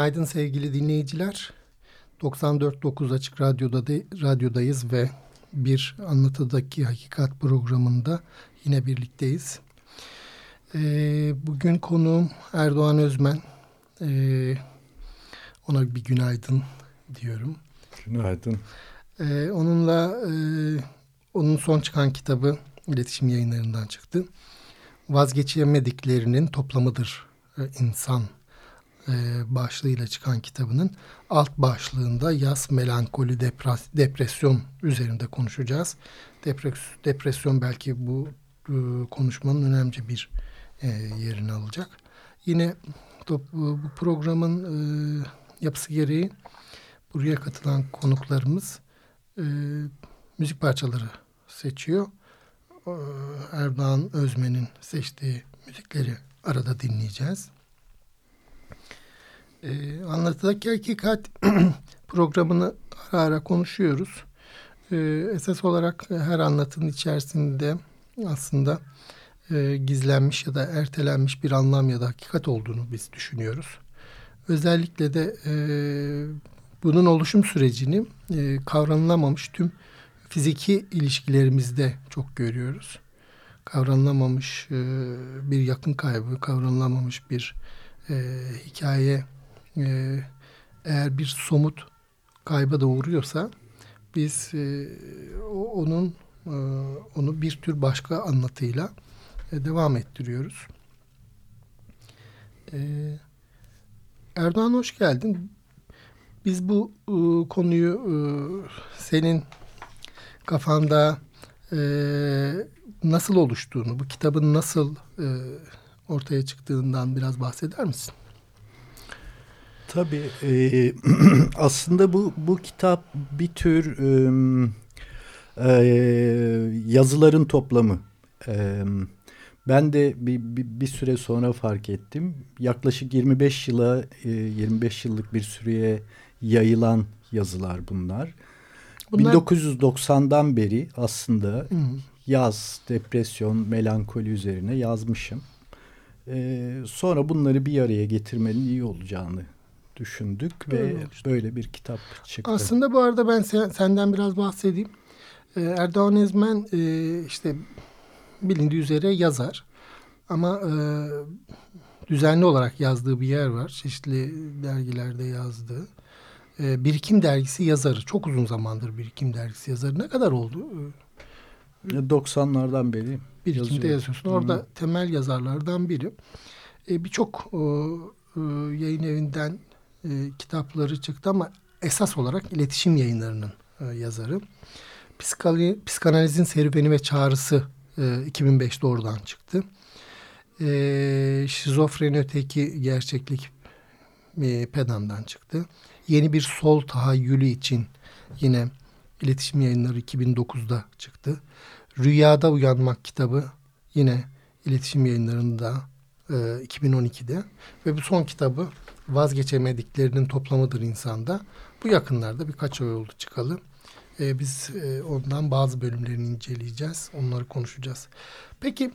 Günaydın sevgili dinleyiciler. 94.9 Açık Radyo'da de, radyodayız ve bir anlatıdaki hakikat programında yine birlikteyiz. Ee, bugün konuğum Erdoğan Özmen. Ee, ona bir günaydın diyorum. Günaydın. Ee, onunla e, onun son çıkan kitabı iletişim yayınlarından çıktı. Vazgeçemediklerinin toplamıdır e, insan e, başlığıyla çıkan kitabının alt başlığında yaz, melankoli, depres, depresyon üzerinde konuşacağız. Depres, depresyon belki bu e, konuşmanın önemli bir e, yerini alacak. Yine bu, programın yapısı gereği buraya katılan konuklarımız müzik parçaları seçiyor. E, Erdoğan Özmen'in seçtiği müzikleri arada dinleyeceğiz. E, Anlatıdaki Hakikat programını ara ara konuşuyoruz. E, esas olarak her anlatının içerisinde aslında e, gizlenmiş ya da ertelenmiş bir anlam ya da hakikat olduğunu biz düşünüyoruz. Özellikle de e, bunun oluşum sürecini e, kavranılamamış tüm fiziki ilişkilerimizde çok görüyoruz. Kavranılamamış e, bir yakın kaybı, kavranılamamış bir e, hikaye e, eğer bir somut kayba da uğruyorsa biz e, onun e, onu bir tür başka anlatıyla e, devam ettiriyoruz. E, Erdoğan hoş geldin. Biz bu e, konuyu e, senin kafanda e, nasıl oluştuğunu, bu kitabın nasıl e, ortaya çıktığından biraz bahseder misin? Tabii e, aslında bu bu kitap bir tür e, e, yazıların toplamı. E, ben de bir, bir, bir süre sonra fark ettim. Yaklaşık 25 yıla e, 25 yıllık bir süreye yayılan yazılar bunlar. bunlar... 1990'dan beri aslında hmm. yaz, depresyon, melankoli üzerine yazmışım. Ee, sonra bunları bir araya getirmenin iyi olacağını düşündük ve böyle bir kitap çıktı. Aslında bu arada ben sen, senden biraz bahsedeyim. Ee, Erdoğan Ezmen e, işte bilindiği üzere yazar. Ama e, düzenli olarak yazdığı bir yer var. Çeşitli dergilerde yazdığı. E, Birikim dergisi yazarı. Çok uzun zamandır Birikim dergisi yazarı. Ne kadar oldu? 90'lardan beri Birikimde yazıyor. yazıyorsun. Orada Hı. temel yazarlardan biri. E, Birçok e, yayın evinden e, kitapları çıktı ama esas olarak iletişim yayınlarının e, yazarı. Psikali, Psikanalizin Serüveni ve Çağrısı e, 2005'te oradan çıktı. E, Şizofreni Öteki Gerçeklik e, Pedam'dan çıktı. Yeni bir sol tahayyülü için yine iletişim yayınları 2009'da çıktı. Rüyada Uyanmak kitabı yine iletişim yayınlarında e, 2012'de ve bu son kitabı vazgeçemediklerinin toplamıdır insanda. Bu yakınlarda birkaç ay oldu çıkalı. Ee, biz e, ondan bazı bölümlerini inceleyeceğiz. Onları konuşacağız. Peki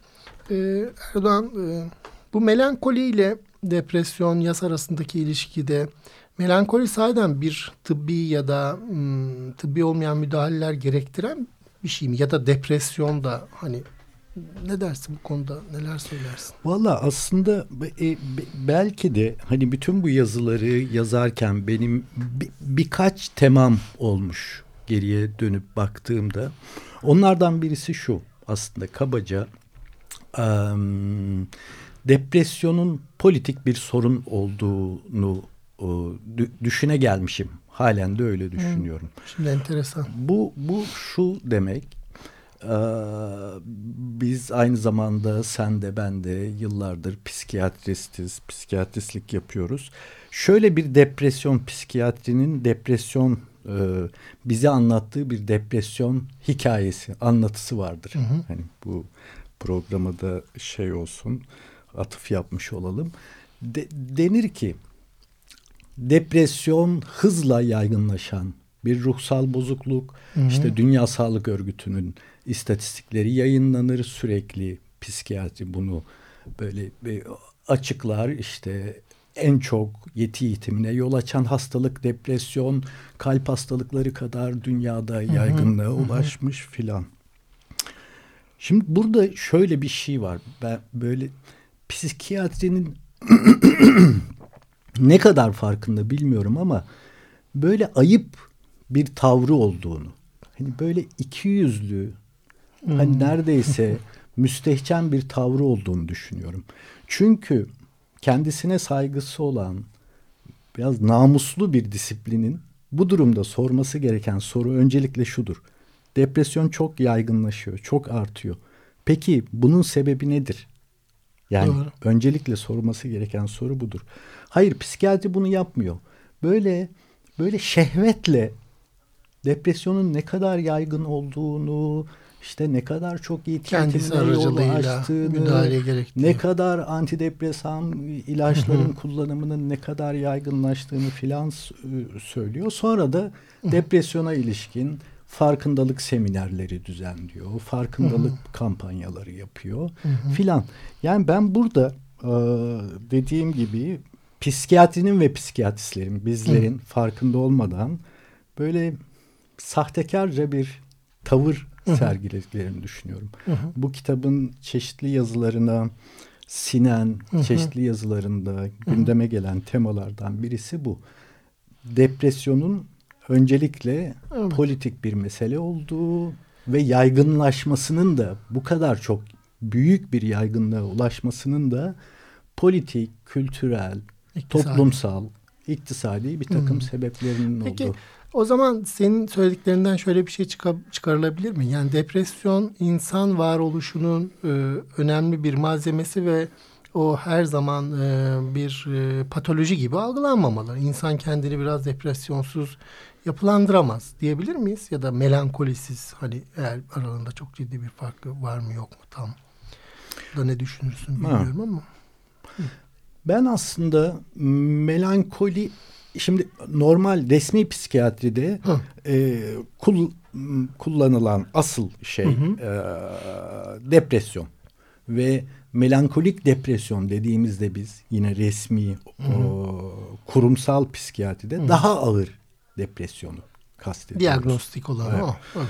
e, Erdoğan e, bu melankoli ile depresyon yas arasındaki ilişkide melankoli sahiden bir tıbbi ya da hmm, tıbbi olmayan müdahaleler gerektiren bir şey mi? Ya da depresyon da hani ne dersin bu konuda? Neler söylersin? Valla aslında e, belki de hani bütün bu yazıları yazarken benim bir, birkaç temam olmuş geriye dönüp baktığımda. Onlardan birisi şu aslında kabaca um, depresyonun politik bir sorun olduğunu o, düşüne gelmişim. Halen de öyle düşünüyorum. Şimdi enteresan. Bu bu şu demek biz aynı zamanda sen de ben de yıllardır psikiyatristiz, psikiyatristlik yapıyoruz. Şöyle bir depresyon, psikiyatrinin depresyon e, bize anlattığı bir depresyon hikayesi, anlatısı vardır. Hı hı. Hani bu programa da şey olsun, atıf yapmış olalım. De, denir ki depresyon hızla yaygınlaşan bir ruhsal bozukluk. Hı hı. İşte Dünya Sağlık Örgütü'nün istatistikleri yayınlanır sürekli. Psikiyatri bunu böyle açıklar işte en çok yeti yitimine yol açan hastalık depresyon, kalp hastalıkları kadar dünyada yaygınlığa ulaşmış filan. Şimdi burada şöyle bir şey var. Ben böyle psikiyatrinin ne kadar farkında bilmiyorum ama böyle ayıp bir tavrı olduğunu. Hani böyle iki yüzlü hani neredeyse müstehcen bir tavrı olduğunu düşünüyorum. Çünkü kendisine saygısı olan biraz namuslu bir disiplinin bu durumda sorması gereken soru öncelikle şudur. Depresyon çok yaygınlaşıyor, çok artıyor. Peki bunun sebebi nedir? Yani Doğru. öncelikle sorması gereken soru budur. Hayır, psikiyatri bunu yapmıyor. Böyle böyle şehvetle depresyonun ne kadar yaygın olduğunu, işte ne kadar çok yetkililerine yol açtığını, ne kadar antidepresan ilaçların kullanımının ne kadar yaygınlaştığını filan söylüyor. Sonra da depresyona ilişkin farkındalık seminerleri düzenliyor, farkındalık kampanyaları yapıyor filan. Yani ben burada dediğim gibi psikiyatrinin ve psikiyatristlerin, bizlerin farkında olmadan böyle sahtekarca bir tavır sergilediklerini düşünüyorum. Hı hı. Bu kitabın çeşitli yazılarına sinen, hı hı. çeşitli yazılarında gündeme gelen temalardan birisi bu. Depresyonun öncelikle evet. politik bir mesele olduğu ve yaygınlaşmasının da bu kadar çok büyük bir yaygınlığa ulaşmasının da politik, kültürel, iktisadi. toplumsal, iktisadi bir takım hmm. sebeplerinin Peki, olduğu. O zaman senin söylediklerinden şöyle bir şey çıkarılabilir mi? Yani depresyon insan varoluşunun e, önemli bir malzemesi ve o her zaman e, bir e, patoloji gibi algılanmamalı. İnsan kendini biraz depresyonsuz yapılandıramaz diyebilir miyiz? Ya da melankolisiz hani eğer aralarında çok ciddi bir fark var mı yok mu tam. Da ne düşünürsün bilmiyorum ha. ama. Ben aslında melankoli Şimdi normal resmi psikiyatride e, kul, kullanılan asıl şey hı hı. E, depresyon ve melankolik depresyon dediğimizde biz yine resmi hı hı. O, kurumsal psikiyatride hı. daha ağır depresyonu kastediyoruz. Diagnostik olan evet. o. Evet.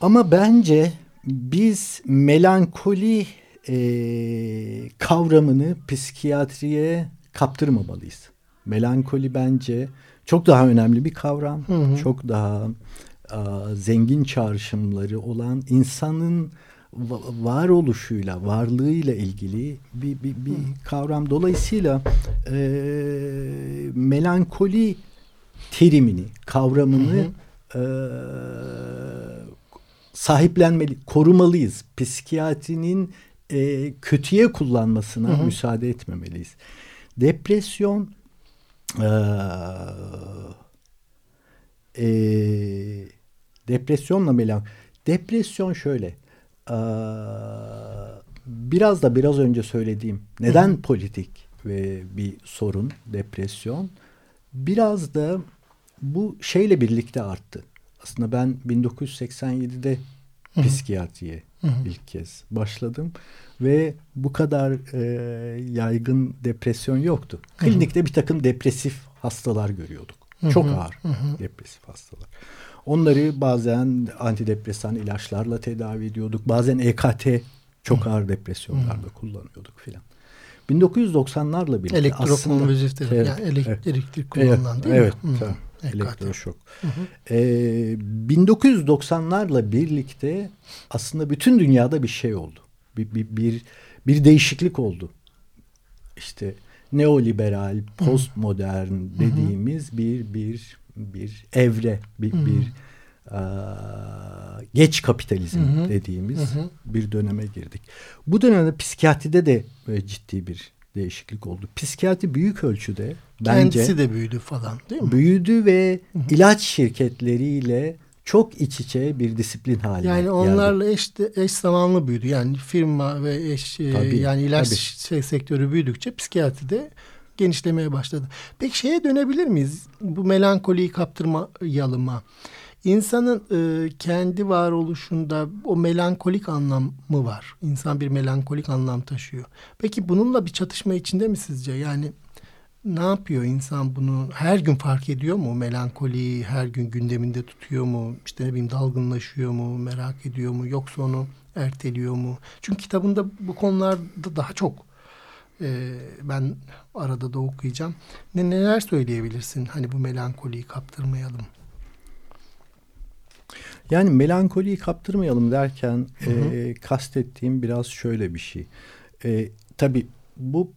Ama bence biz melankoli e, kavramını psikiyatriye kaptırmamalıyız. Melankoli bence çok daha önemli bir kavram. Hı hı. Çok daha a, zengin çağrışımları olan insanın varoluşuyla, varlığıyla ilgili bir, bir, bir kavram. Dolayısıyla e, melankoli terimini, kavramını hı hı. E, sahiplenmeli, korumalıyız. Psikiyatrinin e, kötüye kullanmasına hı hı. müsaade etmemeliyiz. Depresyon e, depresyonla melank. Depresyon şöyle. E, biraz da biraz önce söylediğim neden Hı-hı. politik ve bir sorun depresyon. Biraz da bu şeyle birlikte arttı. Aslında ben 1987'de Hı-hı. psikiyatriye Hı-hı. ilk kez başladım ve bu kadar e, yaygın depresyon yoktu. Klinikte bir takım depresif hastalar görüyorduk. Hı hı. Çok ağır hı hı. depresif hastalar. Onları bazen antidepresan ilaçlarla tedavi ediyorduk. Bazen EKT çok ağır depresyonlarda kullanıyorduk filan. 1990'larla birlikte elektrokonvulsif terapi yani elektrik, elektrik kullanılan değil evet, mi? Evet. Elektroşok. Ee, 1990'larla birlikte aslında bütün dünyada bir şey oldu bir, bir, bir, bir değişiklik oldu. İşte neoliberal, postmodern dediğimiz bir bir bir evre, bir, bir e, geç kapitalizm hı hı. dediğimiz hı hı. bir döneme girdik. Bu dönemde psikiyatride de e, ciddi bir değişiklik oldu. Psikiyatri büyük ölçüde bence kendisi de büyüdü falan değil mi? Büyüdü ve hı hı. ilaç şirketleriyle çok iç içe bir disiplin haline Yani onlarla eş, eş zamanlı büyüdü. Yani firma ve eş e, tabii, yani ilaç tabii. Şey, sektörü büyüdükçe psikiyatri de genişlemeye başladı. Peki şeye dönebilir miyiz? Bu melankoliyi kaptırmayalım İnsanın e, kendi varoluşunda o melankolik anlamı var. İnsan bir melankolik anlam taşıyor. Peki bununla bir çatışma içinde mi sizce? Yani ne yapıyor insan bunu her gün fark ediyor mu? Melankoliyi her gün gündeminde tutuyor mu? İşte ne bileyim dalgınlaşıyor mu? Merak ediyor mu? Yoksa onu erteliyor mu? Çünkü kitabında bu konularda daha çok e, ben arada da okuyacağım. Ne neler söyleyebilirsin? Hani bu melankoliyi kaptırmayalım. Yani melankoliyi kaptırmayalım derken hı hı. E, kastettiğim biraz şöyle bir şey. E, tabii bu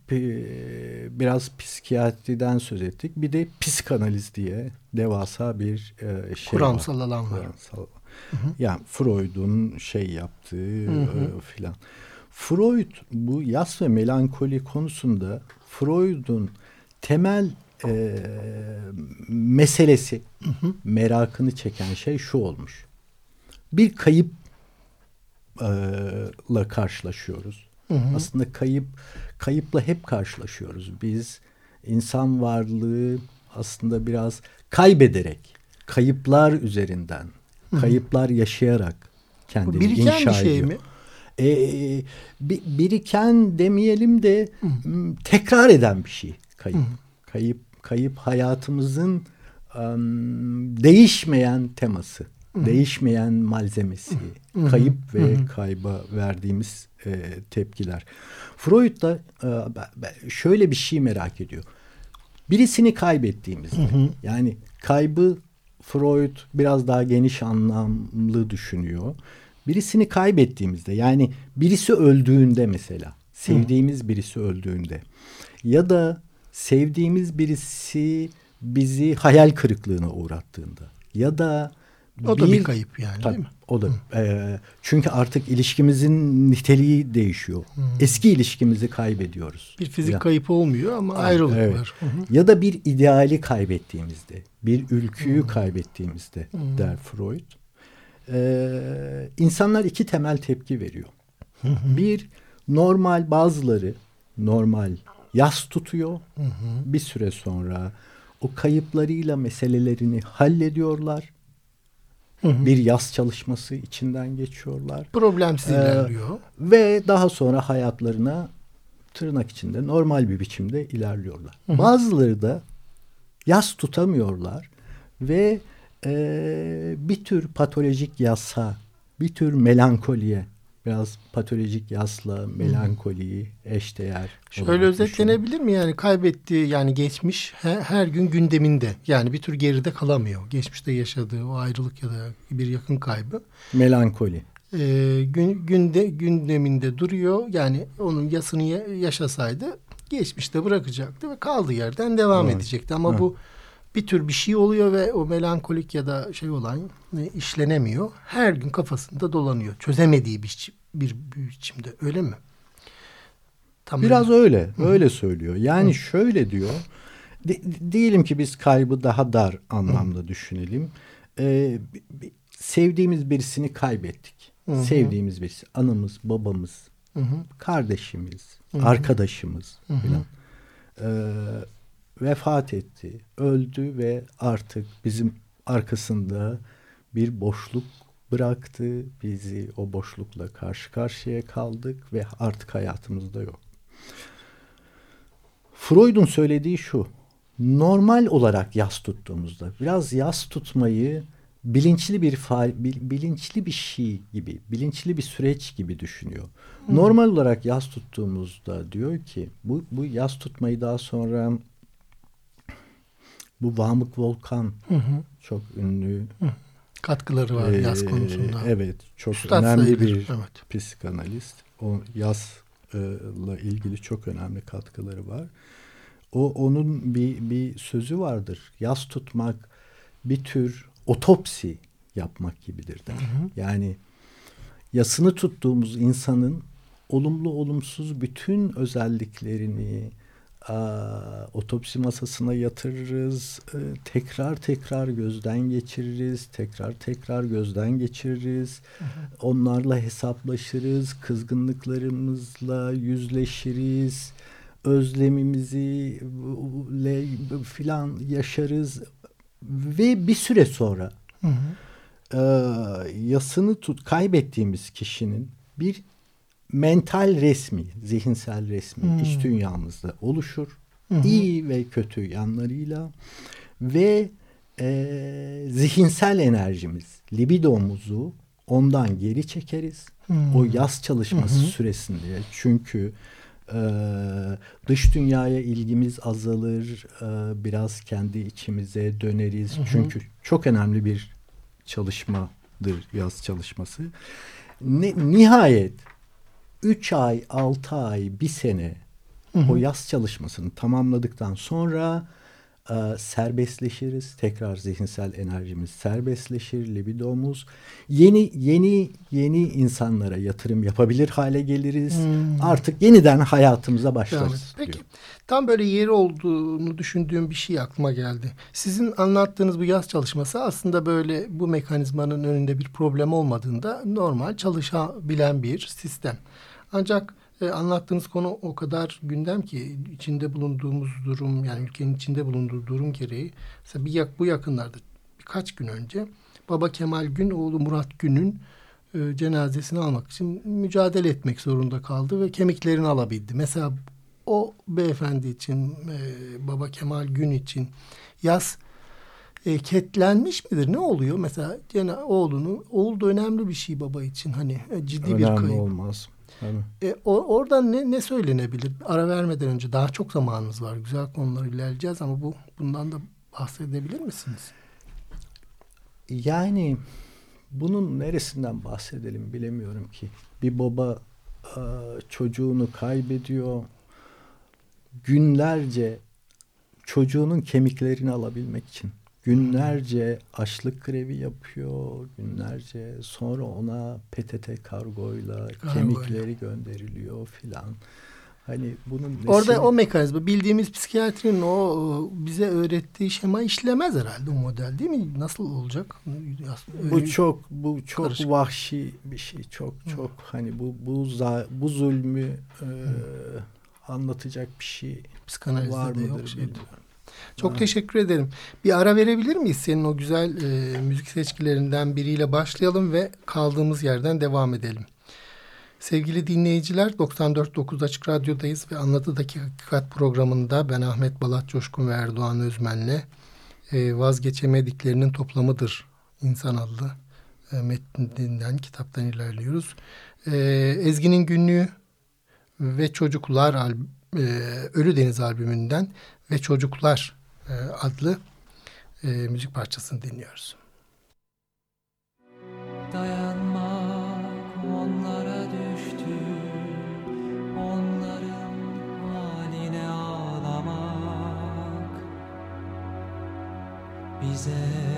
biraz psikiyatriden söz ettik. Bir de psikanaliz diye devasa bir e, şey Kuramsal var. alan var. Kuramsal. Hı hı. Yani Freud'un şey yaptığı e, filan. Freud bu yas ve melankoli konusunda Freud'un temel e, meselesi hı hı. merakını çeken şey şu olmuş. Bir kayıpla e, karşılaşıyoruz. Hı hı. Aslında kayıp kayıpla hep karşılaşıyoruz. Biz insan varlığı aslında biraz kaybederek, kayıplar üzerinden, kayıplar yaşayarak kendini Biriken inşa bir şey ediyor. mi? Ee, biriken demeyelim de Hı. tekrar eden bir şey kayıp. Hı. Kayıp kayıp hayatımızın um, değişmeyen teması. Değişmeyen malzemesi, kayıp ve kayba verdiğimiz e, tepkiler. Freud da e, şöyle bir şey merak ediyor. Birisini kaybettiğimizde, yani kaybı Freud biraz daha geniş anlamlı düşünüyor. Birisini kaybettiğimizde yani birisi öldüğünde mesela sevdiğimiz birisi öldüğünde ya da sevdiğimiz birisi bizi hayal kırıklığına uğrattığında ya da o da bir kayıp yani tabii, değil mi? O da. E, çünkü artık ilişkimizin niteliği değişiyor. Hı. Eski ilişkimizi kaybediyoruz. Bir fizik ya. kayıp olmuyor ama ayrılık evet. var. Hı hı. Ya da bir ideali kaybettiğimizde, bir ülküyü hı. kaybettiğimizde hı. der Freud e, insanlar iki temel tepki veriyor. Bir normal bazıları normal yas tutuyor. Bir süre sonra o kayıplarıyla meselelerini hallediyorlar. Bir yaz çalışması içinden geçiyorlar. Problemsiz ee, ilerliyor. Ve daha sonra hayatlarına tırnak içinde normal bir biçimde ilerliyorlar. Hı hı. Bazıları da yaz tutamıyorlar ve e, bir tür patolojik yasa, bir tür melankoliye, biraz patolojik yasla melankoliyi eşdeğer. Şöyle özetlenebilir mi yani kaybettiği yani geçmiş her, her gün gündeminde yani bir tür geride kalamıyor. Geçmişte yaşadığı o ayrılık ya da bir yakın kaybı. Melankoli. Ee, gün, günde gündeminde duruyor yani onun yasını yaşasaydı geçmişte bırakacaktı ve kaldığı yerden devam evet. edecekti ama evet. bu bir tür bir şey oluyor ve o melankolik ya da şey olan e, işlenemiyor. Her gün kafasında dolanıyor. Çözemediği bir, bir, biçimde öyle mi? Tam Biraz öyle. Öyle, Hı. öyle söylüyor. Yani Hı. şöyle diyor. De, diyelim ki biz kaybı daha dar anlamda Hı. düşünelim. Ee, sevdiğimiz birisini kaybettik. Hı. Sevdiğimiz birisi. Anamız, babamız, Hı. kardeşimiz, Hı. arkadaşımız Hı. falan. Ee, vefat etti, öldü ve artık bizim arkasında bir boşluk bıraktı. Bizi o boşlukla karşı karşıya kaldık ve artık hayatımızda yok. Freud'un söylediği şu. Normal olarak yas tuttuğumuzda biraz yas tutmayı bilinçli bir faal, bilinçli bir şey gibi, bilinçli bir süreç gibi düşünüyor. Hmm. Normal olarak yas tuttuğumuzda diyor ki bu bu yas tutmayı daha sonra bu Vamık Volkan hı hı. çok ünlü. Hı. Katkıları var ee, yaz konusunda. Evet. Çok Üstad önemli sayılır. bir evet. psikanalist. O yazla ilgili çok önemli katkıları var. O onun bir bir sözü vardır. Yaz tutmak bir tür otopsi yapmak gibidir der. Hı hı. Yani yasını tuttuğumuz insanın olumlu olumsuz bütün özelliklerini otopsi masasına yatırırız. E, tekrar tekrar gözden geçiririz. Tekrar tekrar gözden geçiririz. Hı hı. Onlarla hesaplaşırız. Kızgınlıklarımızla yüzleşiriz. Özlemimizi filan yaşarız. Ve bir süre sonra hı hı. E, yasını tut kaybettiğimiz kişinin bir mental resmi, zihinsel resmi hmm. iç dünyamızda oluşur. Hmm. İyi ve kötü yanlarıyla ve e, zihinsel enerjimiz, libidomuzu ondan geri çekeriz. Hmm. O yaz çalışması hmm. süresinde. Çünkü e, dış dünyaya ilgimiz azalır. E, biraz kendi içimize döneriz. Hmm. Çünkü çok önemli bir çalışmadır yaz çalışması. Ne, nihayet 3 ay, 6 ay, bir sene hı hı. o yaz çalışmasını tamamladıktan sonra e, serbestleşiriz. Tekrar zihinsel enerjimiz serbestleşir, libidomuz. Yeni yeni yeni insanlara yatırım yapabilir hale geliriz. Hmm. Artık yeniden hayatımıza başlarız. Peki diyor. tam böyle yeri olduğunu düşündüğüm bir şey aklıma geldi. Sizin anlattığınız bu yaz çalışması aslında böyle bu mekanizmanın önünde bir problem olmadığında normal çalışabilen bir sistem. Ancak e, anlattığınız konu o kadar gündem ki içinde bulunduğumuz durum yani ülkenin içinde bulunduğu durum gereği mesela bir yak, bu yakınlarda birkaç gün önce Baba Kemal Gün oğlu Murat Gün'ün e, cenazesini almak için mücadele etmek zorunda kaldı ve kemiklerini alabildi. Mesela o beyefendi için e, Baba Kemal Gün için yaz e, ketlenmiş midir? Ne oluyor? Mesela oğlunu, oğul da önemli bir şey baba için. Hani e, ciddi önemli bir kayıp. olmaz. E, o, oradan ne, ne söylenebilir? Ara vermeden önce daha çok zamanımız var. Güzel konuları ilerleyeceğiz ama bu bundan da bahsedebilir misiniz? Yani bunun neresinden bahsedelim bilemiyorum ki. Bir baba e, çocuğunu kaybediyor. Günlerce çocuğunun kemiklerini alabilmek için Günlerce açlık grevi yapıyor, günlerce sonra ona PTT kargoyla Kargo kemikleri gönderiliyor filan. Hani bunun nesi... Orada o mekanizma bildiğimiz psikiyatrinin o bize öğrettiği şema işlemez herhalde o model değil mi? Nasıl olacak? Öyle bu çok bu çok karışık. vahşi bir şey. Çok çok Hı. hani bu bu bu zulmü e, anlatacak bir şey Psikanalizde var mıdır yok şey bilmiyorum. Çok ha. teşekkür ederim. Bir ara verebilir miyiz? Senin o güzel e, müzik seçkilerinden biriyle başlayalım ve kaldığımız yerden devam edelim. Sevgili dinleyiciler 94.9 Açık Radyo'dayız ve Anlatı'daki Hakikat programında ben Ahmet Balat Coşkun ve Erdoğan Özmen'le e, vazgeçemediklerinin toplamıdır insan adlı e, metninden kitaptan ilerliyoruz. E, Ezgi'nin günlüğü ve çocuklar e, Ölü Deniz albümünden ve Çocuklar e, adlı e, müzik parçasını dinliyoruz. Dayanmak onlara düştü, onların haline ağlamak bize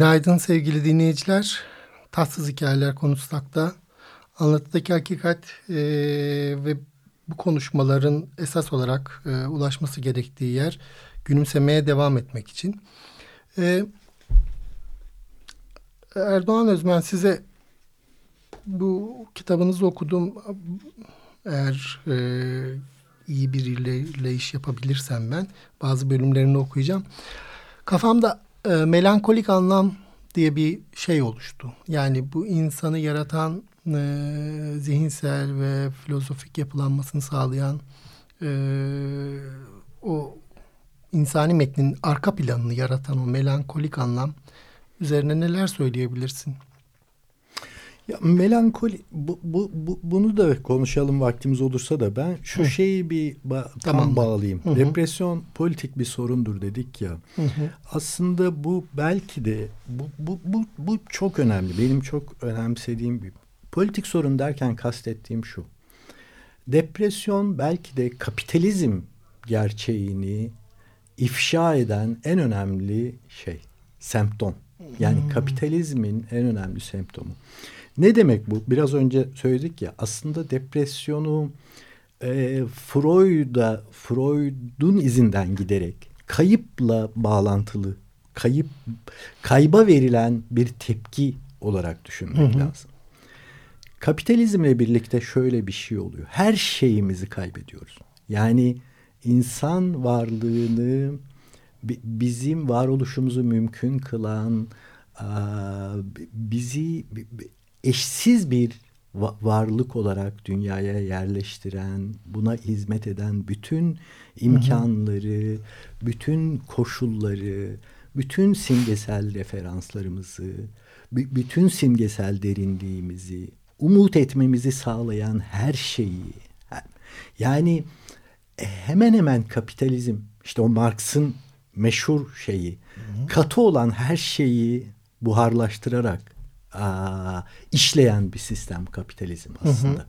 Günaydın sevgili dinleyiciler. Tatsız Hikayeler konuşmakta. Anlatıdaki hakikat e, ve bu konuşmaların esas olarak e, ulaşması gerektiği yer gülümsemeye devam etmek için. E, Erdoğan Özmen size bu kitabınızı okudum. Eğer e, iyi biriyle iş yapabilirsem ben bazı bölümlerini okuyacağım. Kafamda e, melankolik anlam diye bir şey oluştu. Yani bu insanı yaratan e, zihinsel ve filozofik yapılanmasını sağlayan e, o insani metnin arka planını yaratan o melankolik anlam üzerine neler söyleyebilirsin? Ya melankoli bu, bu, bu, bunu da konuşalım vaktimiz olursa da ben şu Hı. şeyi bir ba- tam Tamam. bağlayayım. Hı hı. Depresyon politik bir sorundur dedik ya. Hı hı. Aslında bu belki de bu, bu, bu, bu çok önemli. Benim çok önemsediğim bir politik sorun derken kastettiğim şu. Depresyon belki de kapitalizm gerçeğini ifşa eden en önemli şey, semptom. Yani kapitalizmin en önemli semptomu. Ne demek bu? Biraz önce söyledik ya aslında depresyonu e, Freud'a Freud'un izinden giderek kayıpla bağlantılı, kayıp kayba verilen bir tepki olarak düşünmek Hı hı. lazım. Kapitalizmle birlikte şöyle bir şey oluyor. Her şeyimizi kaybediyoruz. Yani insan varlığını bi- bizim varoluşumuzu mümkün kılan bizi bi- bi- eşsiz bir va- varlık olarak dünyaya yerleştiren, buna hizmet eden bütün imkanları, bütün koşulları, bütün simgesel referanslarımızı, bü- bütün simgesel derinliğimizi, umut etmemizi sağlayan her şeyi, yani e, hemen hemen kapitalizm, işte o Marx'ın meşhur şeyi, katı olan her şeyi buharlaştırarak aa, işleyen bir sistem kapitalizm aslında.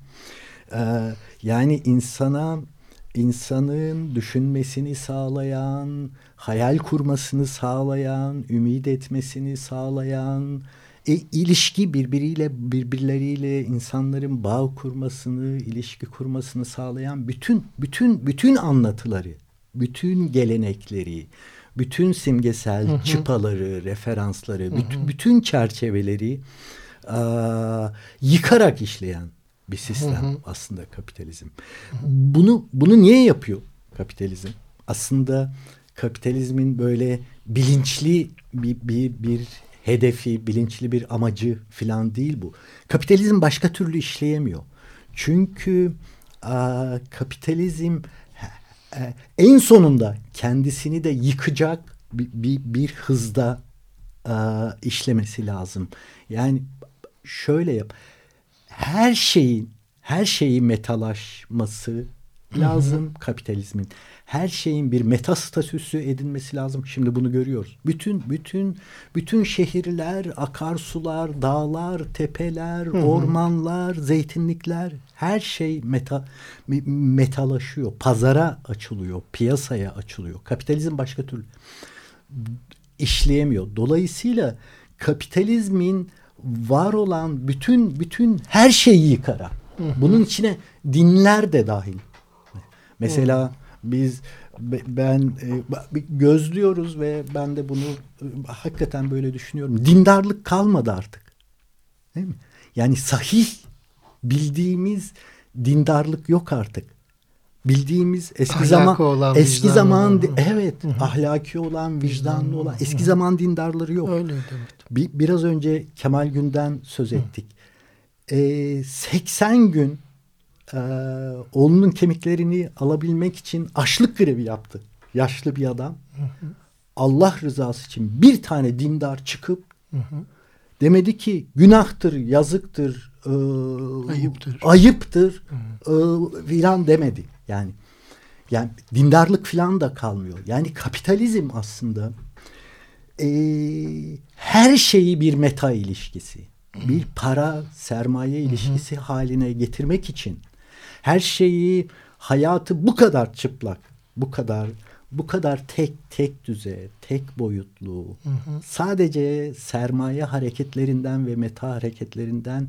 Ee, yani insana insanın düşünmesini sağlayan, hayal kurmasını sağlayan, ümit etmesini sağlayan, e, ilişki birbiriyle birbirleriyle insanların bağ kurmasını, ilişki kurmasını sağlayan bütün bütün bütün anlatıları, bütün gelenekleri, bütün simgesel çıpaları, referansları, bütün, bütün çerçeveleri aa, yıkarak işleyen bir sistem aslında kapitalizm. Bunu bunu niye yapıyor kapitalizm? Aslında kapitalizmin böyle bilinçli bir bir, bir hedefi, bilinçli bir amacı falan değil bu. Kapitalizm başka türlü işleyemiyor. Çünkü aa, kapitalizm e, en sonunda kendisini de yıkacak bir, bir, bir hızda e, işlemesi lazım. Yani şöyle yap. Her şeyin her şeyi metalaşması lazım kapitalizmin. Her şeyin bir meta statüsü edinmesi lazım. Şimdi bunu görüyoruz. Bütün bütün bütün şehirler, akarsular, dağlar, tepeler, ormanlar, zeytinlikler her şey meta me- metalaşıyor. Pazara açılıyor, piyasaya açılıyor. Kapitalizm başka türlü işleyemiyor. Dolayısıyla kapitalizmin var olan bütün bütün her şeyi yıkarak. Bunun içine dinler de dahil. Mesela biz be- ben e, gözlüyoruz ve ben de bunu e, hakikaten böyle düşünüyorum. Dindarlık kalmadı artık. Değil mi? Yani sahih bildiğimiz dindarlık yok artık. Bildiğimiz eski Ahlakı zaman olan, eski zaman olan. evet ahlaki olan, vicdanlı olan eski zaman dindarları yok. Öyle. Bir, biraz önce Kemal Gün'den söz ettik. Ee, 80 gün e, oğlunun kemiklerini alabilmek için açlık grevi yaptı. Yaşlı bir adam. Allah rızası için bir tane dindar çıkıp Hı hı. demedi ki günahtır, yazıktır, e, Ayıptır. ayıptır e, filan demedi. Yani yani dindarlık filan da kalmıyor. Yani kapitalizm aslında e, her şeyi bir meta ilişkisi, bir para sermaye ilişkisi haline getirmek için her şeyi hayatı bu kadar çıplak, bu kadar bu kadar tek tek düze, tek boyutlu, sadece sermaye hareketlerinden ve meta hareketlerinden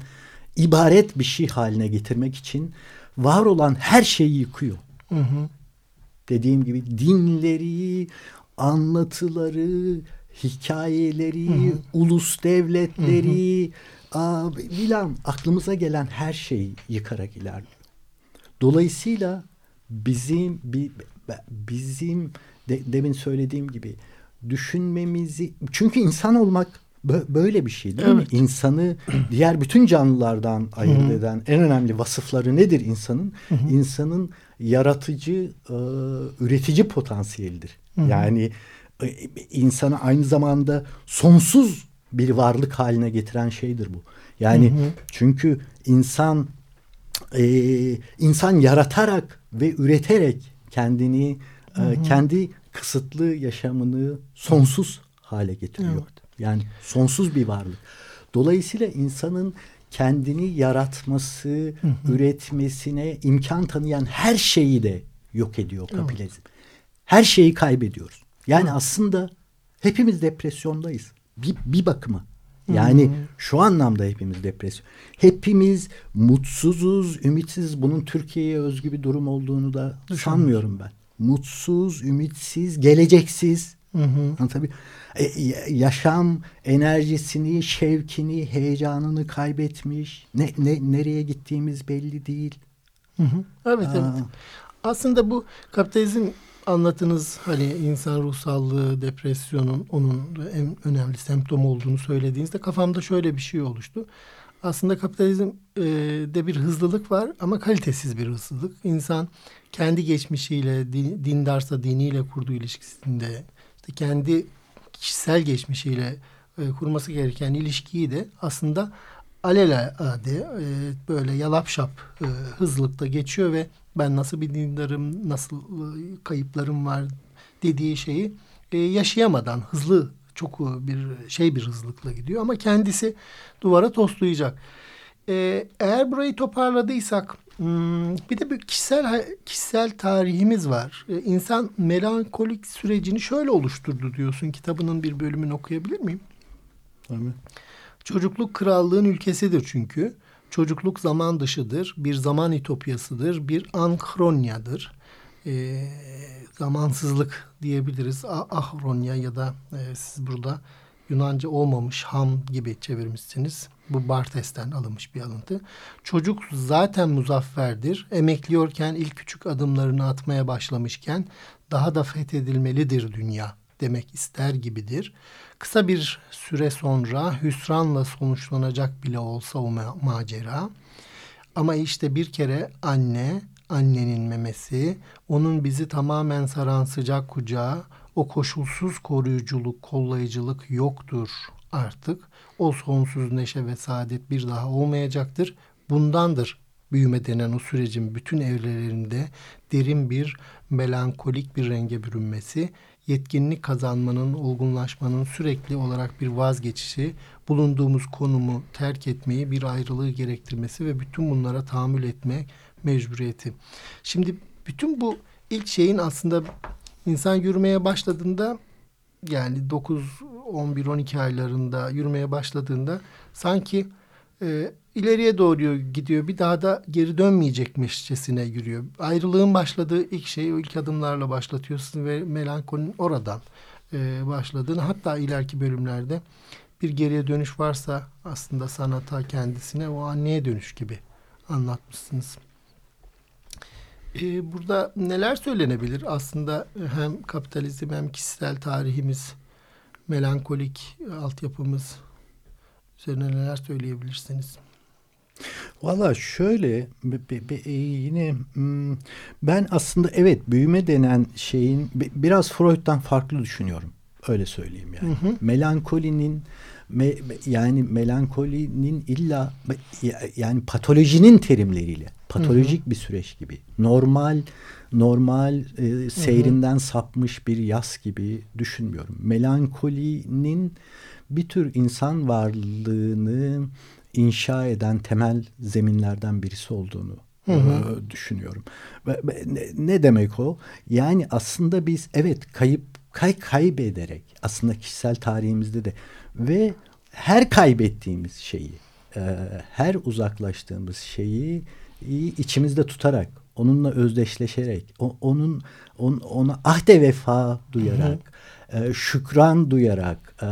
ibaret bir şey haline getirmek için var olan her şeyi yıkıyor. Hı hı. Dediğim gibi dinleri, anlatıları, hikayeleri, ulus devletleri, aa, filan aklımıza gelen her şeyi yıkarak ilerliyor. Dolayısıyla bizim bi- bizim de, demin söylediğim gibi düşünmemizi çünkü insan olmak bö- böyle bir şey değil mi? Evet. İnsanı diğer bütün canlılardan ayırt Hı hı. eden en önemli vasıfları nedir insanın? İnsanın yaratıcı, e, üretici potansiyelidir. Yani e, insanı aynı zamanda sonsuz bir varlık haline getiren şeydir bu. Yani Hı hı. çünkü insan e, insan yaratarak ve üreterek kendini e, kendi kısıtlı yaşamını sonsuz hale getiriyor. Evet. Yani sonsuz bir varlık. Dolayısıyla insanın kendini yaratması, üretmesine imkan tanıyan her şeyi de yok ediyor kapitalizm. Her şeyi kaybediyoruz. Yani aslında hepimiz depresyondayız. Bir, bir bakıma. Yani şu anlamda hepimiz depresyon. Hepimiz mutsuzuz, ümitsiz. Bunun Türkiye'ye özgü bir durum olduğunu da sanmıyorum ben. Mutsuz, ümitsiz, geleceksiz. Hı hı. Anlatabiliyor e, ya- yaşam enerjisini, şevkini, heyecanını kaybetmiş. Ne, ne nereye gittiğimiz belli değil. Hı hı. Evet Aa. evet. Aslında bu kapitalizm anlatınız hani insan ruh sağlığı, depresyonun onun en önemli semptom olduğunu söylediğinizde kafamda şöyle bir şey oluştu. Aslında kapitalizm e, bir hızlılık var ama kalitesiz bir hızlılık. İnsan kendi geçmişiyle, din, dindarsa diniyle kurduğu ilişkisinde, işte kendi kişisel geçmişiyle e, kurması gereken ilişkiyi de aslında alelade e, böyle yalap şap e, hızlılıkta geçiyor ve ben nasıl bir dindarım, nasıl e, kayıplarım var dediği şeyi e, yaşayamadan hızlı çok e, bir şey bir hızlılıkla gidiyor ama kendisi duvara toslayacak. E, eğer burayı toparladıysak hmm, bir de bir kişisel kişisel tarihimiz var. E, insan melankolik sürecini şöyle oluşturdu diyorsun. Kitabının bir bölümünü okuyabilir miyim? Çocukluk krallığın ülkesidir çünkü. Çocukluk zaman dışıdır, bir zaman ütopyasıdır, bir ankronyadır. Ee, zamansızlık diyebiliriz. A- ahronya ya da e, siz burada Yunanca olmamış ham gibi çevirmişsiniz. Bu Bartes'ten alınmış bir alıntı. Çocuk zaten muzafferdir. Emekliyorken ilk küçük adımlarını atmaya başlamışken daha da fethedilmelidir dünya demek ister gibidir. Kısa bir süre sonra hüsranla sonuçlanacak bile olsa o ma- macera. Ama işte bir kere anne, annenin memesi, onun bizi tamamen saran sıcak kucağı, o koşulsuz koruyuculuk, kollayıcılık yoktur artık. O sonsuz neşe ve saadet bir daha olmayacaktır. Bundandır büyüme denen o sürecin bütün evrelerinde derin bir melankolik bir renge bürünmesi, yetkinlik kazanmanın, olgunlaşmanın sürekli olarak bir vazgeçişi, bulunduğumuz konumu terk etmeyi, bir ayrılığı gerektirmesi ve bütün bunlara tahammül etme mecburiyeti. Şimdi bütün bu ilk şeyin aslında insan yürümeye başladığında yani 9, 11, 12 aylarında yürümeye başladığında sanki e, ileriye doğru gidiyor. Bir daha da geri dönmeyecekmişçesine yürüyor. Ayrılığın başladığı ilk şey o ilk adımlarla başlatıyorsun ve melankolinin oradan e, başladığını hatta ileriki bölümlerde bir geriye dönüş varsa aslında sanata kendisine o anneye dönüş gibi anlatmışsınız. E, burada neler söylenebilir? Aslında hem kapitalizm hem kişisel tarihimiz, melankolik altyapımız üzerine neler söyleyebilirsiniz? Valla şöyle e, yine hmm, ben aslında evet büyüme denen şeyin bi- biraz Freud'dan farklı düşünüyorum. Öyle söyleyeyim yani. Melankolinin me- yani melankolinin illa ya- yani patolojinin terimleriyle patolojik bir süreç gibi normal normal e, seyrinden sapmış bir yas gibi düşünmüyorum. Melankolinin bir tür insan varlığını inşa eden temel zeminlerden birisi olduğunu e, düşünüyorum. Ve, ve ne, demek o? Yani aslında biz evet kayıp kay kaybederek aslında kişisel tarihimizde de ve her kaybettiğimiz şeyi, e, her uzaklaştığımız şeyi içimizde tutarak, onunla özdeşleşerek, onun on, ona ahde vefa duyarak, e, şükran duyarak, e,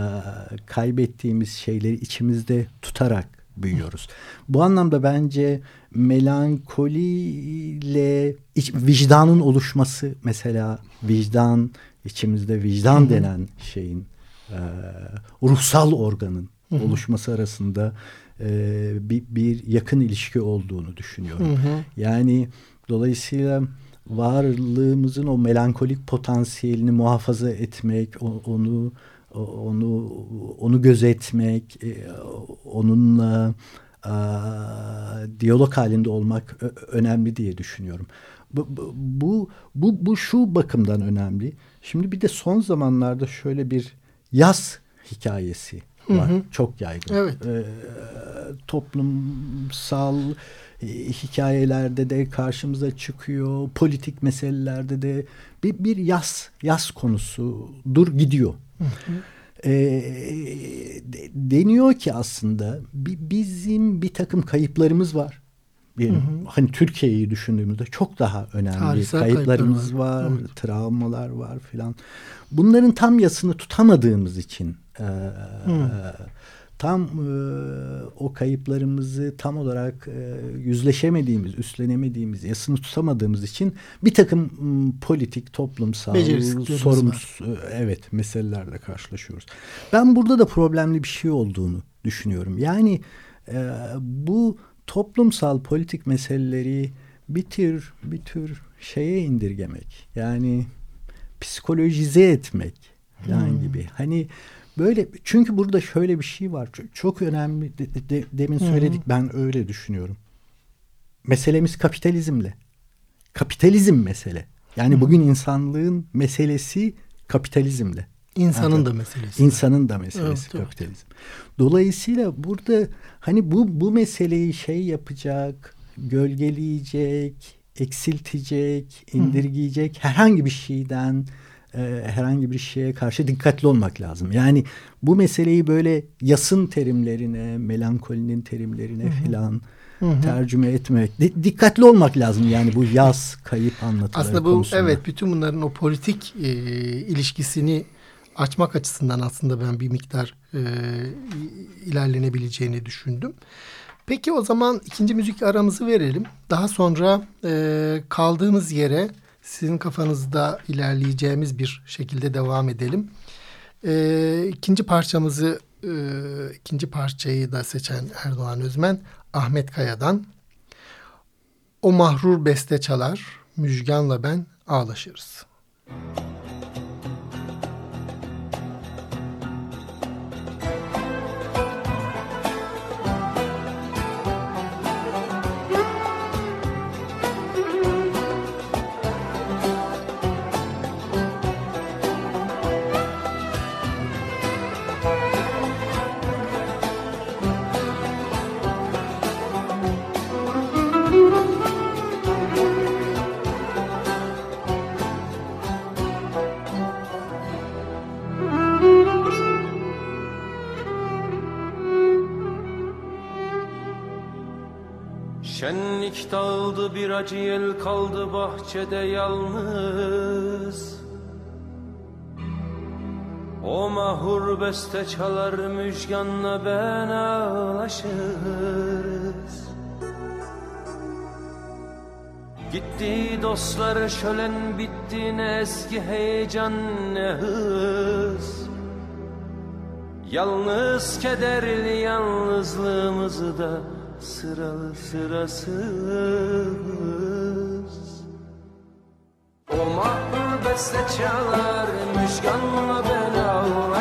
kaybettiğimiz şeyleri içimizde tutarak büyüyoruz. Bu anlamda bence melankoliyle iç, vicdanın oluşması mesela vicdan içimizde vicdan denen şeyin e, ruhsal organın oluşması arasında e, bir, bir yakın ilişki olduğunu düşünüyorum. Yani dolayısıyla varlığımızın o melankolik potansiyelini muhafaza etmek, onu onu onu gözetmek, e, onunla a, diyalog halinde olmak önemli diye düşünüyorum. Bu, bu, bu, bu, şu bakımdan önemli. Şimdi bir de son zamanlarda şöyle bir yaz hikayesi var. Çok yaygın. Evet. Ee, toplumsal e, hikayelerde de karşımıza çıkıyor. Politik meselelerde de bir, bir yaz, yaz konusudur gidiyor. Ee, de- deniyor ki aslında bi- bizim bir takım kayıplarımız var. Benim, hani Türkiye'yi düşündüğümüzde çok daha önemli Tarihsel kayıplarımız kayıplar var, var. Evet. travmalar var filan. Bunların tam yasını tutamadığımız için e, tam e, o kayıplarımızı tam olarak e, yüzleşemediğimiz, üstlenemediğimiz, yasını tutamadığımız için bir takım m, politik, toplumsal, sorumsuz e, evet meselelerle karşılaşıyoruz. Ben burada da problemli bir şey olduğunu düşünüyorum. Yani e, bu toplumsal politik meseleleri bir tür bir tür şeye indirgemek. Yani psikolojize etmek falan gibi. Hani böyle çünkü burada şöyle bir şey var. Çok, çok önemli. de- de- de- demin söyledik ben öyle düşünüyorum. Meselemiz kapitalizmle. Kapitalizm mesele. Yani bugün insanlığın meselesi kapitalizmle. İnsanın Evet. da meselesi. İnsanın da meselesi Evet, evet. kapitalizm. Dolayısıyla burada hani bu bu meseleyi şey yapacak, gölgeleyecek, eksiltecek, indirgeyecek herhangi bir şeyden e, herhangi bir şeye karşı dikkatli olmak lazım. Yani bu meseleyi böyle yasın terimlerine, melankolinin terimlerine filan tercüme etmek, di- dikkatli olmak lazım. Yani bu yaz kayıp anlatıları Aslında bu konusunda. evet bütün bunların o politik e, ilişkisini açmak açısından aslında ben bir miktar e, ilerlenebileceğini düşündüm. Peki o zaman ikinci müzik aramızı verelim. Daha sonra e, kaldığımız yere sizin kafanızda ilerleyeceğimiz bir şekilde devam edelim. E, ikinci parçamızı e, ikinci parçayı da seçen Erdoğan Özmen Ahmet Kaya'dan o mahrur beste çalar, Müjgan'la ben ağlaşırız. Şenlik dağıldı bir acı yel kaldı bahçede yalnız. O mahur beste çalar müjganla ben ağlaşırız. Gitti dostlar şölen bitti ne eski heyecan ne hız. Yalnız kederli yalnızlığımızı da sıralı sırasız. O mahvur beste çalar Müşkanla ben ağlarım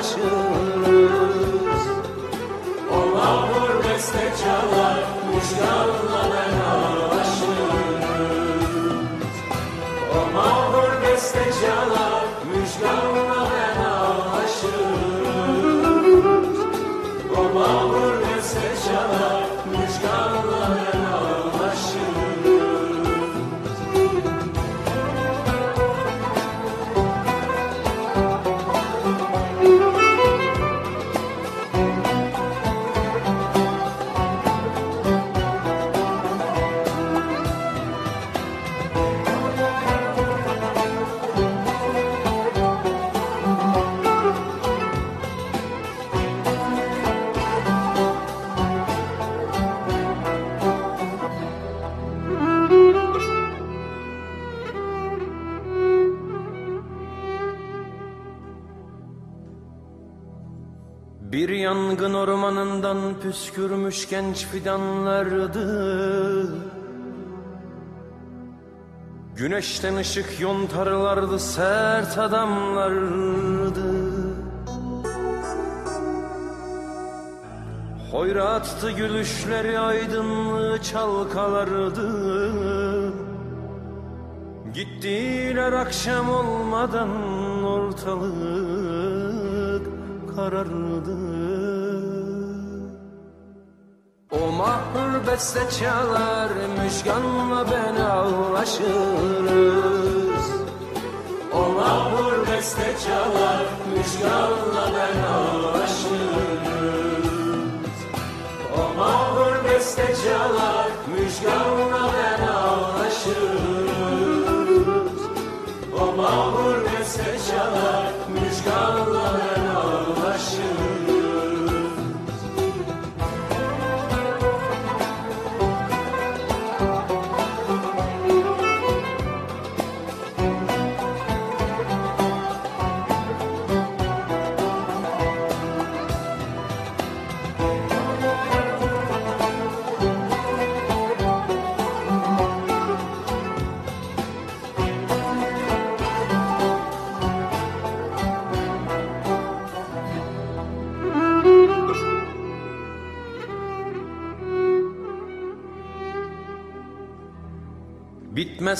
Yangın ormanından püskürmüş genç fidanlardı. Güneşten ışık yontarlardı sert adamlardı. Hoyrattı gülüşleri aydınlığı çalkalardı. Gittiler akşam olmadan ortalık karardı mahpur beste çalar Müjganla ben ağlaşırız O mahpur beste çalar Müjganla ben ağlaşırız O mahpur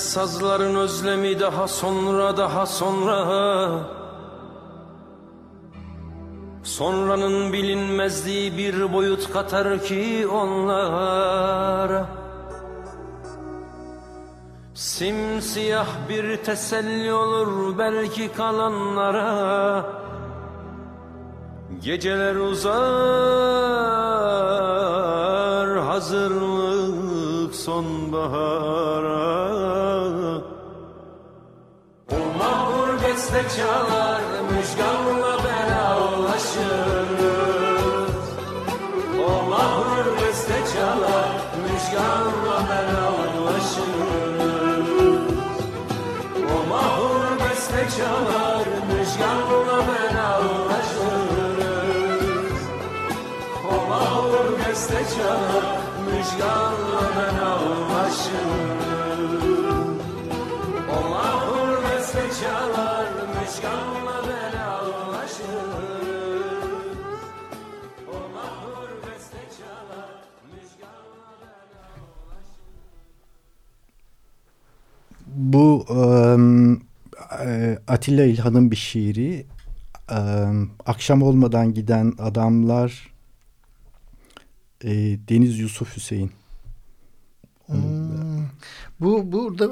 Bitmez sazların özlemi daha sonra daha sonra. Sonranın bilinmezliği bir boyut katar ki onlara Simsiyah bir teselli olur belki kalanlara. Geceler uzar hazırlık sonbahara beste çalar Müjganla ben ağlaşırız O mahur beste çalar Müjganla ben ağlaşırız O mahur beste çalar Müjganla ben ağlaşırız O mahur beste çalar Müjganla ben Müjganla ben ağlaşırız O mahur beste çalar Müjganla ben Bu e, Atilla İlhan'ın bir şiiri. E, akşam olmadan giden adamlar e, Deniz Yusuf Hüseyin. Hmm. Bu burada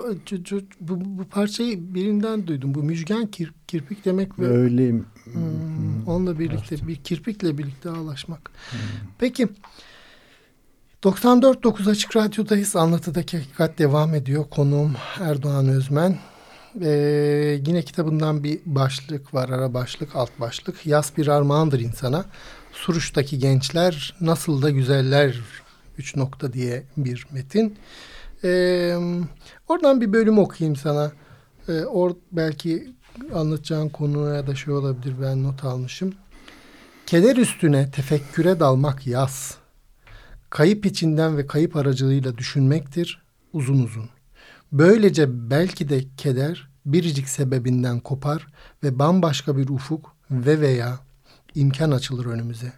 bu, bu parçayı birinden duydum. Bu müjgan kir, kirpik demek ve öyle hmm, onunla birlikte artık. bir kirpikle birlikte ağlaşmak. Hmm. Peki 94.9 Açık Radyo'dayız. Anlatıdaki Hakikat devam ediyor. Konuğum Erdoğan Özmen. Ee, yine kitabından bir başlık var. Ara başlık, alt başlık. Yaz bir armağandır insana. Suruç'taki gençler nasıl da güzeller üç nokta diye bir metin. Ee, oradan bir bölüm okuyayım sana. Ee, or belki anlatacağın konu ya da şey olabilir ben not almışım. Keder üstüne tefekküre dalmak yaz. Kayıp içinden ve kayıp aracılığıyla düşünmektir uzun uzun. Böylece belki de keder biricik sebebinden kopar ve bambaşka bir ufuk ve veya imkan açılır önümüze.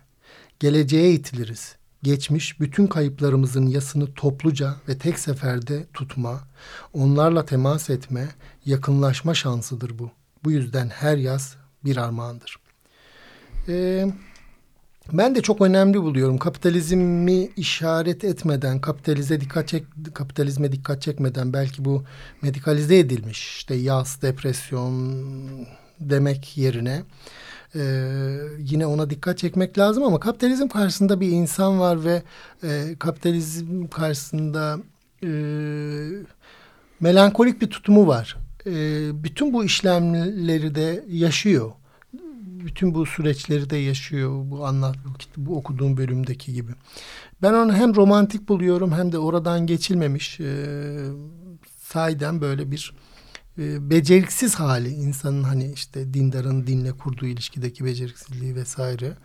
Geleceğe itiliriz. Geçmiş bütün kayıplarımızın yasını topluca ve tek seferde tutma, onlarla temas etme, yakınlaşma şansıdır bu. Bu yüzden her yaz bir armağandır. Ee, ben de çok önemli buluyorum. Kapitalizmi işaret etmeden, kapitalize dikkat çek, kapitalizme dikkat çekmeden belki bu medikalize edilmiş işte yaz, depresyon demek yerine e, yine ona dikkat çekmek lazım ama kapitalizm karşısında bir insan var ve e, kapitalizm karşısında e, melankolik bir tutumu var. E, bütün bu işlemleri de yaşıyor bütün bu süreçleri de yaşıyor bu anlat bu okuduğum bölümdeki gibi. Ben onu hem romantik buluyorum hem de oradan geçilmemiş e, sahiden böyle bir e, beceriksiz hali insanın hani işte dindarın dinle kurduğu ilişkideki beceriksizliği vesaire.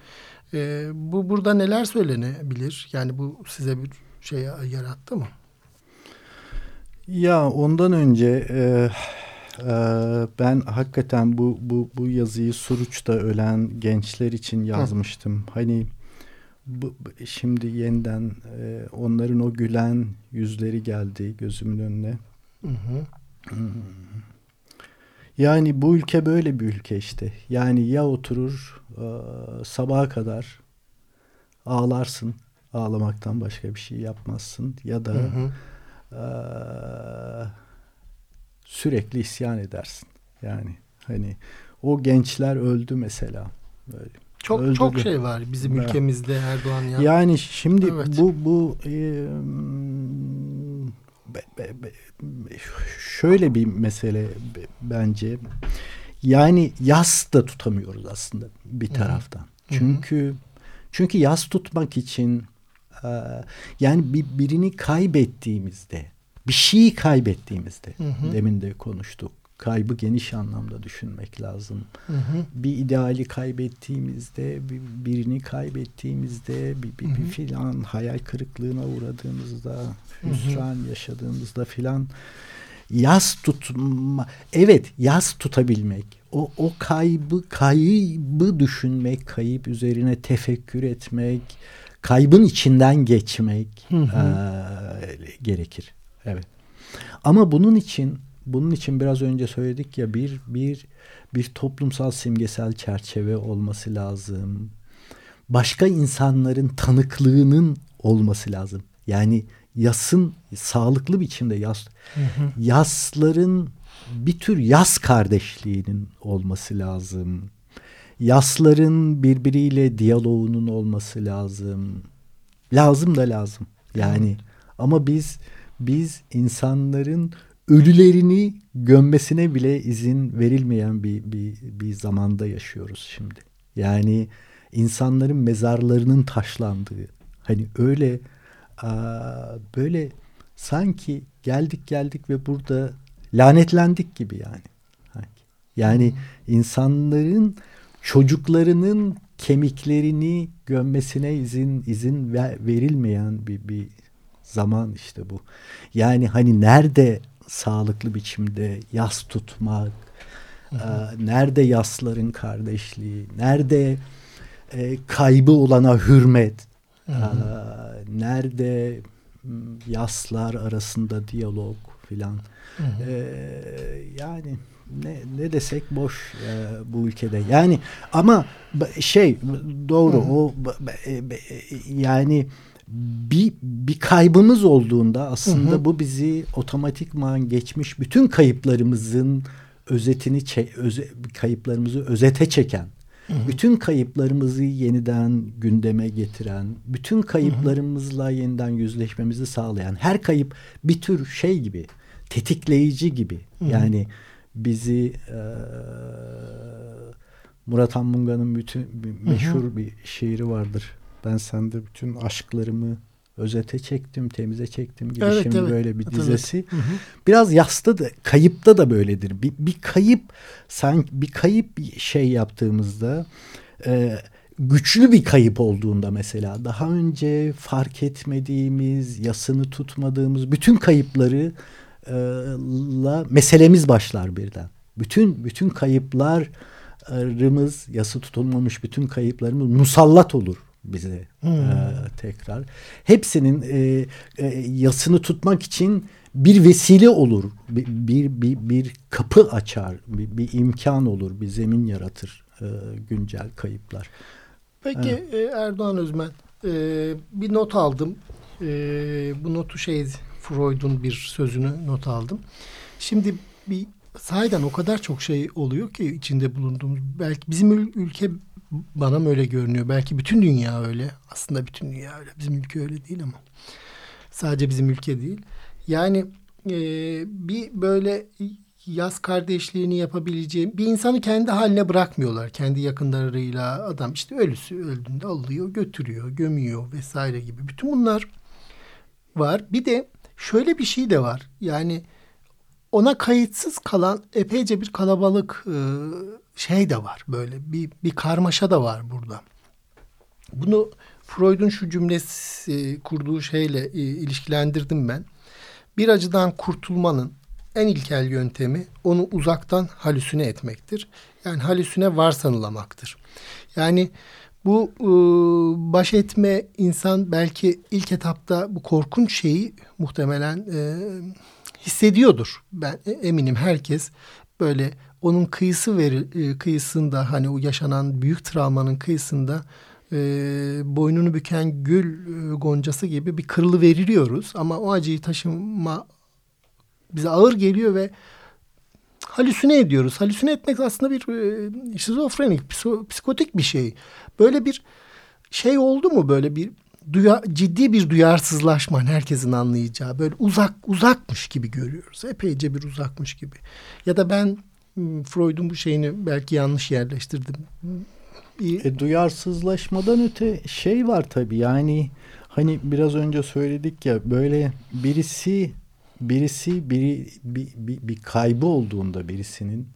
E, bu burada neler söylenebilir? Yani bu size bir şey yarattı mı? Ya ondan önce e, ee, ben hakikaten bu bu bu yazıyı Suruç'ta ölen gençler için yazmıştım. Hı. Hani bu, şimdi yeniden e, onların o gülen yüzleri geldi gözümün önüne. Hı hı. Yani bu ülke böyle bir ülke işte. Yani ya oturur e, sabaha kadar ağlarsın. Ağlamaktan başka bir şey yapmazsın. Ya da hı hı. E, sürekli isyan edersin. Yani hani o gençler öldü mesela. Böyle. Çok öldü çok şey var bizim evet. ülkemizde Erdoğan ya. Yani şimdi evet. bu bu e, şöyle bir mesele bence. Yani yas da tutamıyoruz aslında bir taraftan. Hı-hı. Çünkü çünkü yas tutmak için e, yani bir, birini kaybettiğimizde bir şeyi kaybettiğimizde hı hı. demin de konuştuk. Kaybı geniş anlamda düşünmek lazım. Hı hı. Bir ideali kaybettiğimizde, bir, birini kaybettiğimizde, bir, bir, bir filan hayal kırıklığına uğradığımızda, hüsran yaşadığımızda filan yaz tutma evet yaz tutabilmek o o kaybı kaybı düşünmek kayıp üzerine tefekkür etmek kaybın içinden geçmek hı hı. E, gerekir Evet. Ama bunun için bunun için biraz önce söyledik ya bir bir bir toplumsal simgesel çerçeve olması lazım. Başka insanların tanıklığının olması lazım. Yani yasın sağlıklı biçimde yas hı hı. yasların bir tür yas kardeşliğinin olması lazım. Yasların birbiriyle diyaloğunun olması lazım. Lazım da lazım. Yani evet. ama biz biz insanların ölülerini gömmesine bile izin verilmeyen bir, bir, bir zamanda yaşıyoruz şimdi. Yani insanların mezarlarının taşlandığı hani öyle böyle sanki geldik geldik ve burada lanetlendik gibi yani. Yani insanların çocuklarının kemiklerini gömmesine izin izin verilmeyen bir bir zaman işte bu. Yani hani nerede sağlıklı biçimde yas tutmak, hı hı. E, nerede yasların kardeşliği, nerede e, kaybı olana hürmet, hı hı. E, nerede yaslar arasında diyalog filan. E, yani ne ne desek boş e, bu ülkede. Yani ama şey doğru hı hı. o e, yani bir, bir kaybımız olduğunda aslında hı hı. bu bizi otomatikman geçmiş bütün kayıplarımızın özetini öze, kayıplarımızı özete çeken hı hı. bütün kayıplarımızı yeniden gündeme getiren bütün kayıplarımızla yeniden yüzleşmemizi sağlayan her kayıp bir tür şey gibi tetikleyici gibi hı hı. yani bizi e, Murat Anmunga'nın bütün meşhur hı hı. bir şiiri vardır ben sende bütün aşklarımı özete çektim, temize çektim gibi evet, şimdi evet. böyle bir dizesi. Evet. Hı hı. Biraz yasta da kayıpta da böyledir. Bir, bir kayıp sanki bir kayıp şey yaptığımızda e, güçlü bir kayıp olduğunda mesela daha önce fark etmediğimiz, yasını tutmadığımız bütün kayıpları e, la meselemiz başlar birden. Bütün bütün kayıplar kayıplarımız, yası tutulmamış bütün kayıplarımız musallat olur bize hmm. e, tekrar. Hepsinin e, e, yasını tutmak için bir vesile olur, bir bir bir, bir kapı açar, bir, bir imkan olur, bir zemin yaratır e, güncel kayıplar. Peki evet. Erdoğan Özmen, e, bir not aldım. E, bu notu şey Freud'un bir sözünü not aldım. Şimdi bir sahiden o kadar çok şey oluyor ki içinde bulunduğumuz. Belki bizim ülke bana mı öyle görünüyor? Belki bütün dünya öyle. Aslında bütün dünya öyle. Bizim ülke öyle değil ama. Sadece bizim ülke değil. Yani e, bir böyle yaz kardeşliğini yapabileceğim bir insanı kendi haline bırakmıyorlar. Kendi yakınlarıyla adam işte ölüsü öldüğünde alıyor, götürüyor, gömüyor vesaire gibi. Bütün bunlar var. Bir de şöyle bir şey de var. Yani ona kayıtsız kalan epeyce bir kalabalık e, şey de var böyle bir, bir karmaşa da var burada. Bunu Freud'un şu cümlesi e, kurduğu şeyle e, ilişkilendirdim ben. Bir acıdan kurtulmanın en ilkel yöntemi onu uzaktan halüsüne etmektir. Yani halüsüne varsanılamaktır. Yani bu e, baş etme insan belki ilk etapta bu korkunç şeyi muhtemelen e, hissediyordur. Ben eminim herkes böyle onun kıyısı veri, e, kıyısında hani o yaşanan büyük travmanın kıyısında e, boynunu büken gül e, goncası gibi bir kırılı veriliyoruz. Ama o acıyı taşıma bize ağır geliyor ve halüsine ediyoruz. Halüsine etmek aslında bir e, şizofrenik, psikotik bir şey. Böyle bir şey oldu mu böyle bir duya, ciddi bir duyarsızlaşma herkesin anlayacağı böyle uzak uzakmış gibi görüyoruz. Epeyce bir uzakmış gibi. Ya da ben hmm, Freud'un bu şeyini belki yanlış yerleştirdim. E, duyarsızlaşmadan öte şey var tabii yani hani biraz önce söyledik ya böyle birisi birisi biri bir, bir, bir kaybı olduğunda birisinin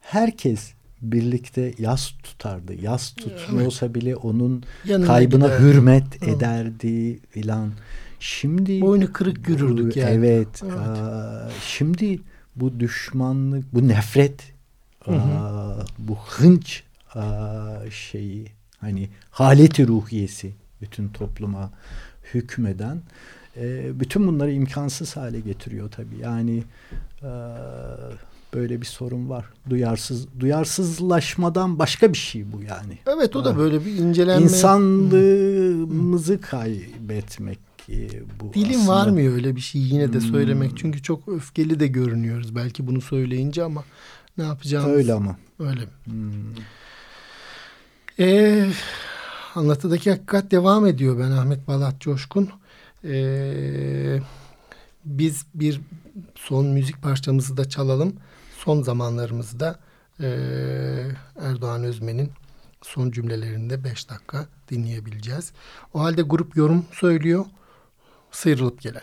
herkes birlikte yas tutardı. Yas tutmuyorsa evet. bile onun Yanına kaybına giderdi. hürmet Hı. ederdi filan. Şimdi boynu kırık yürürdük yani. Evet. evet. Aa, şimdi bu düşmanlık, bu nefret, hı hı. Aa, bu hınç aa, şeyi hani haleti ruhiyesi bütün topluma hükmeden e, bütün bunları imkansız hale getiriyor tabii. Yani e, böyle bir sorun var. Duyarsız duyarsızlaşmadan başka bir şey bu yani. Evet o da böyle bir incelenme. İnsanlığımızı kaybetmek e, bu Dilim aslında. var mı öyle bir şey yine de söylemek. Hmm. Çünkü çok öfkeli de görünüyoruz belki bunu söyleyince ama ne yapacağımız. Öyle ama. Öyle. Hmm. Ee, anlatıdaki hakikat devam ediyor ben Ahmet Balat Coşkun. Ee, biz bir son müzik parçamızı da çalalım. Son zamanlarımızda e, Erdoğan Özmen'in son cümlelerinde beş dakika dinleyebileceğiz. O halde grup yorum söylüyor. Sıyrılıp gelen.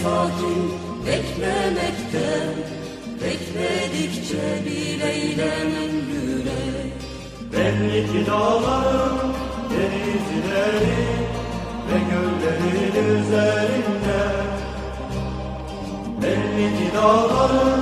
Sessiz ve sakin beklemekte Bekledikçe bir eylenen yürek Belli ki dağların denizleri ve göllerin üzerinde. Belli ki dağların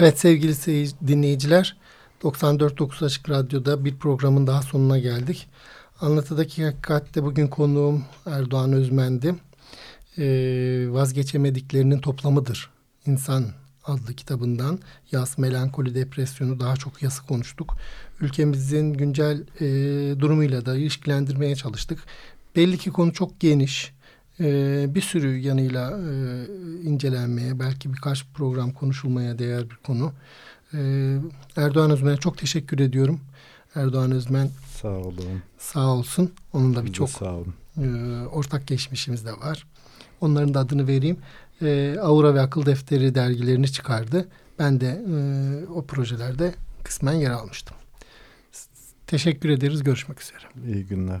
Evet sevgili dinleyiciler 94.9 Açık Radyo'da bir programın daha sonuna geldik. Anlatıdaki Hakikat'te bugün konuğum Erdoğan Özmen'di. Ee, vazgeçemediklerinin toplamıdır. İnsan adlı kitabından yas, melankoli, depresyonu daha çok yası konuştuk. Ülkemizin güncel e, durumuyla da ilişkilendirmeye çalıştık. Belli ki konu çok geniş. Ee, bir sürü yanıyla e, incelenmeye, belki birkaç program konuşulmaya değer bir konu. Ee, Erdoğan Özmen'e çok teşekkür ediyorum. Erdoğan Özmen Sağ olun. sağ olsun. Onun da birçok e, ortak geçmişimiz de var. Onların da adını vereyim. E, Aura ve Akıl Defteri dergilerini çıkardı. Ben de e, o projelerde kısmen yer almıştım. Teşekkür ederiz. Görüşmek üzere. İyi günler.